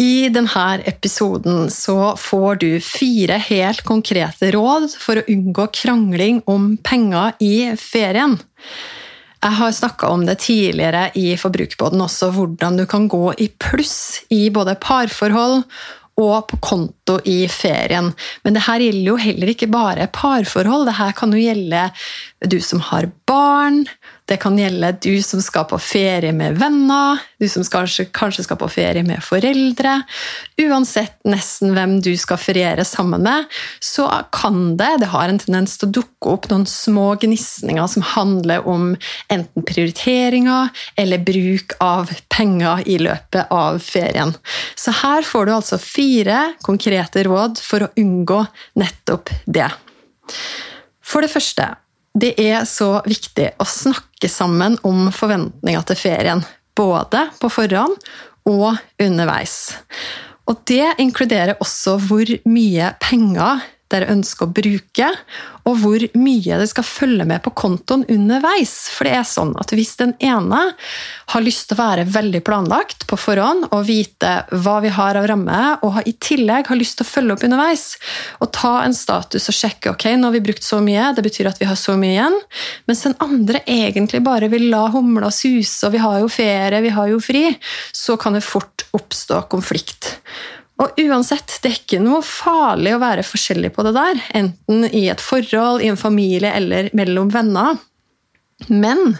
I denne episoden så får du fire helt konkrete råd for å unngå krangling om penger i ferien. Jeg har snakka om det tidligere i Forbrukerbåten også, hvordan du kan gå i pluss i både parforhold og på konto i ferien. Men det her gjelder jo heller ikke bare parforhold. Det her kan jo gjelde du som har barn, det kan gjelde du som skal på ferie med venner, du som kanskje, kanskje, skal på ferie med foreldre. Uansett nesten hvem du skal feriere sammen med, så kan det Det har en tendens til å dukke opp noen små gnisninger som handler om enten prioriteringer eller bruk av penger i løpet av ferien. Så her får du altså fire konkrete råd for å unngå nettopp det. For det første det er så viktig å snakke sammen om forventninger til ferien. Både på forhånd og underveis. Og det inkluderer også hvor mye penger dere ønsker å bruke, og hvor mye det skal følge med på kontoen underveis. For det er sånn at hvis den ene har lyst til å være veldig planlagt på forhånd og vite hva vi har av ramme, og i tillegg har lyst til å følge opp underveis og ta en status og sjekke ok, nå har vi brukt så mye, det betyr at vi har så mye igjen, mens den andre egentlig bare vil la humla suse, og vi har jo ferie, vi har jo fri, så kan det fort oppstå konflikt. Og uansett, det er ikke noe farlig å være forskjellig på det der, enten i et forhold, i en familie eller mellom venner. Men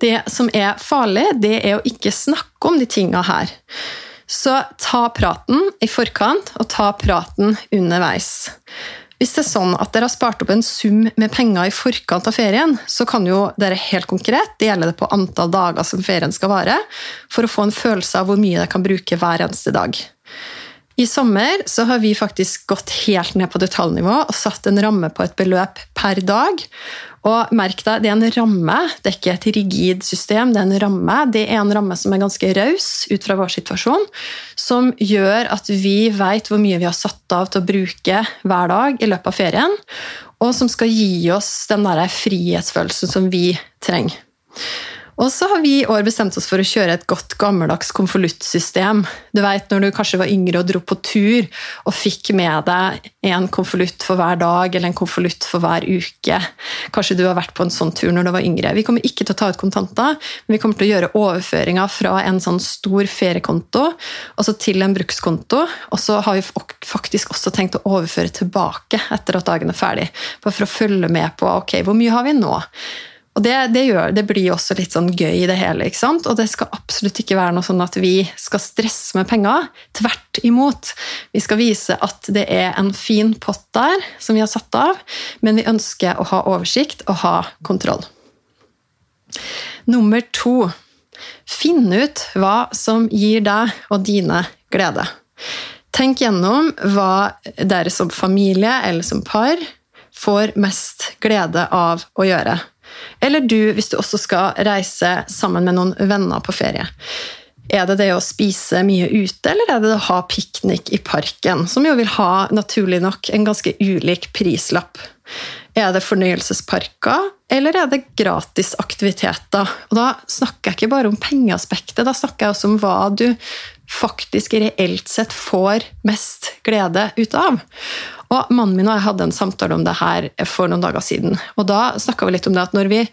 det som er farlig, det er å ikke snakke om de tinga her. Så ta praten i forkant, og ta praten underveis. Hvis det er sånn at dere har spart opp en sum med penger i forkant av ferien, så kan jo dere helt konkret dele det på antall dager som ferien skal vare, for å få en følelse av hvor mye dere kan bruke hver eneste dag. I sommer så har vi faktisk gått helt ned på detaljnivå og satt en ramme på et beløp per dag. Og merk deg, det er en ramme, det er ikke et rigid system. Det er en ramme Det er en ramme som er ganske raus ut fra vår situasjon, som gjør at vi vet hvor mye vi har satt av til å bruke hver dag i løpet av ferien, og som skal gi oss den der frihetsfølelsen som vi trenger. Og så har vi i år bestemt oss for å kjøre et godt gammeldags konvoluttsystem. Du vet når du kanskje var yngre og dro på tur og fikk med deg en konvolutt for hver dag eller en konvolutt for hver uke. Kanskje du har vært på en sånn tur når du var yngre. Vi kommer ikke til å ta ut kontanter, men vi kommer til å gjøre overføringer fra en sånn stor feriekonto altså til en brukskonto. Og så har vi faktisk også tenkt å overføre tilbake etter at dagen er ferdig. Bare for å følge med på ok, hvor mye har vi nå. Og det, det, gjør, det, blir også litt sånn gøy i det hele. ikke sant? Og det skal absolutt ikke være noe sånn at vi skal stresse med penger. Tvert imot. Vi skal vise at det er en fin pott der som vi har satt av, men vi ønsker å ha oversikt og ha kontroll. Nummer to Finn ut hva som gir deg og dine glede. Tenk gjennom hva dere som familie eller som par får mest glede av å gjøre. Eller du hvis du også skal reise sammen med noen venner på ferie. Er det det å spise mye ute, eller er det det å ha piknik i parken? Som jo vil ha, naturlig nok, en ganske ulik prislapp. Er det fornøyelsesparker, eller er det gratisaktiviteter? Og da snakker jeg ikke bare om pengeaspektet, da snakker jeg også om hva du faktisk reelt sett får mest glede ut av. Og Mannen min og jeg hadde en samtale om det her for noen dager siden. og Da snakka vi litt om det at når vi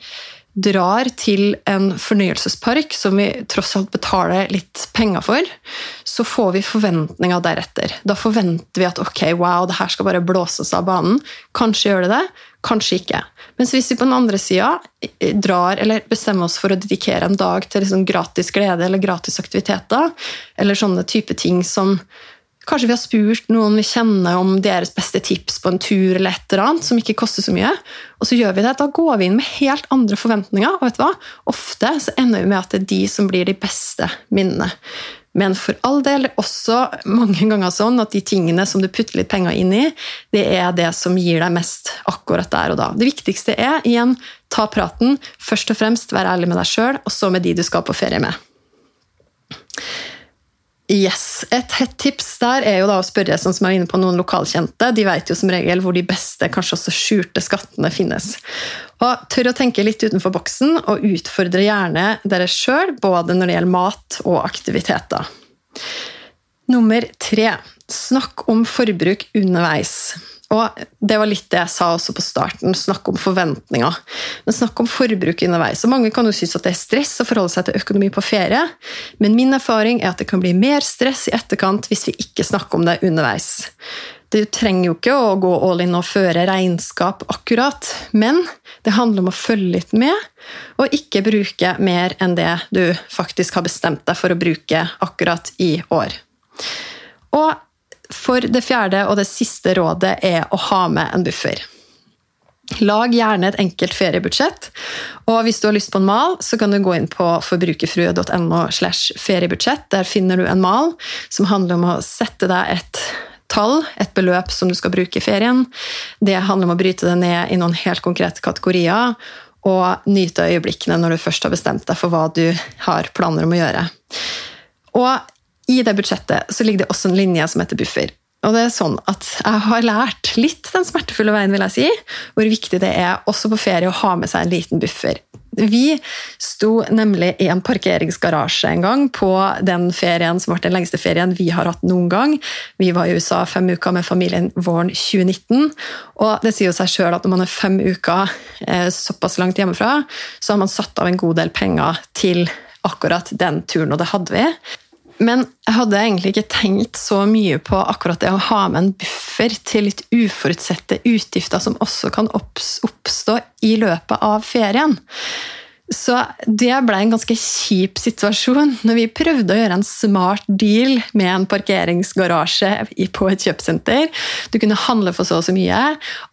drar til en fornøyelsespark som vi tross alt betaler litt penger for, så får vi forventninger deretter. Da forventer vi at ok, wow, det her skal bare blåses av banen. Kanskje gjør det det, kanskje ikke. Mens hvis vi på den andre sida drar eller bestemmer oss for å dedikere en dag til liksom gratis glede eller gratis aktiviteter, eller sånne type ting som Kanskje vi har spurt noen vi kjenner om deres beste tips på en tur, eller et eller annet, som ikke koster så mye. Og så gjør vi det. Da går vi inn med helt andre forventninger. og vet du hva? Ofte så ender vi med at det er de som blir de beste minnene. Men for all del også mange ganger sånn at de tingene som du putter litt penger inn i, det er det som gir deg mest akkurat der og da. Det viktigste er igjen ta praten. Først og fremst være ærlig med deg sjøl, og så med de du skal på ferie med. Yes. Et hett tips der er jo da å spørre sånn som jeg er inne på noen lokalkjente. De vet jo som regel hvor de beste, kanskje også skjulte skattene finnes. Og Tør å tenke litt utenfor boksen, og utfordre gjerne dere sjøl, både når det gjelder mat og aktiviteter. Nummer tre snakk om forbruk underveis. Og Det var litt det jeg sa også på starten, snakk om forventninger. Men snakk om forbruk underveis. Og Mange kan jo synes at det er stress å forholde seg til økonomi på ferie, men min erfaring er at det kan bli mer stress i etterkant hvis vi ikke snakker om det underveis. Du trenger jo ikke å gå all in og føre regnskap akkurat, men det handler om å følge litt med, og ikke bruke mer enn det du faktisk har bestemt deg for å bruke akkurat i år. Og for det fjerde og det siste rådet er å ha med en buffer. Lag gjerne et enkelt feriebudsjett. Og hvis du har lyst på en mal, så kan du gå inn på forbrukerfrue.no. slash feriebudsjett. Der finner du en mal som handler om å sette deg et tall, et beløp som du skal bruke i ferien. Det handler om å bryte det ned i noen helt konkrete kategorier. Og nyte øyeblikkene når du først har bestemt deg for hva du har planer om å gjøre. Og i det budsjettet så ligger det også en linje som heter buffer. Og det er sånn at Jeg har lært litt den smertefulle veien, vil jeg si, hvor viktig det er også på ferie å ha med seg en liten buffer. Vi sto nemlig i en parkeringsgarasje en gang på den ferien som ble den lengste ferien vi har hatt noen gang. Vi var i USA fem uker med familien våren 2019. Og det sier jo seg sjøl at når man er fem uker eh, såpass langt hjemmefra, så har man satt av en god del penger til akkurat den turen, og det hadde vi. Men jeg hadde egentlig ikke tenkt så mye på akkurat det å ha med en buffer til litt uforutsette utgifter som også kan oppstå i løpet av ferien. Så det ble en ganske kjip situasjon når vi prøvde å gjøre en smart deal med en parkeringsgarasje på et kjøpesenter. Du kunne handle for så og så mye,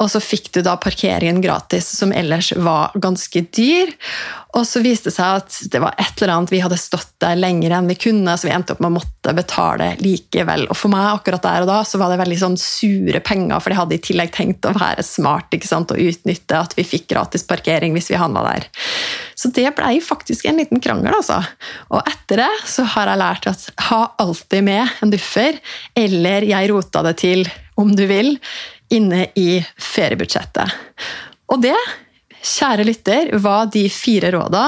og så fikk du da parkeringen gratis, som ellers var ganske dyr. Og så viste det seg at det var et eller annet vi hadde stått der lenger enn vi kunne, så vi endte opp med å måtte betale likevel. Og for meg akkurat der og da så var det veldig sånn sure penger, for de hadde i tillegg tenkt å være smart ikke sant, og utnytte at vi fikk gratis parkering hvis vi handla der. Så det blei faktisk en liten krangel, altså. Og etter det så har jeg lært at ha alltid med en buffer, eller jeg rota det til, om du vil, inne i feriebudsjettet. Og det kjære lytter, var de fire råda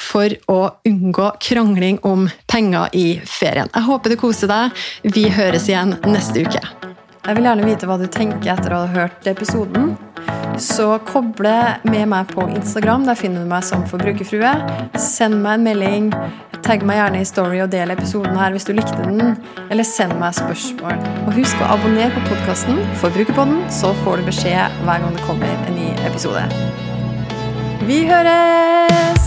for å unngå krangling om penger i ferien. Jeg håper du koser deg. Vi høres igjen neste uke. Jeg vil gjerne vite hva du tenker etter å ha hørt episoden. Så koble med meg på Instagram. Der finner du meg som forbrukerfrue. Send meg en melding. Tagg meg gjerne i Story og del episoden her hvis du likte den. Eller send meg spørsmål. Og husk å abonnere på podkasten Forbrukerpodden, så får du beskjed hver gang det kommer en ny episode. Vi høres!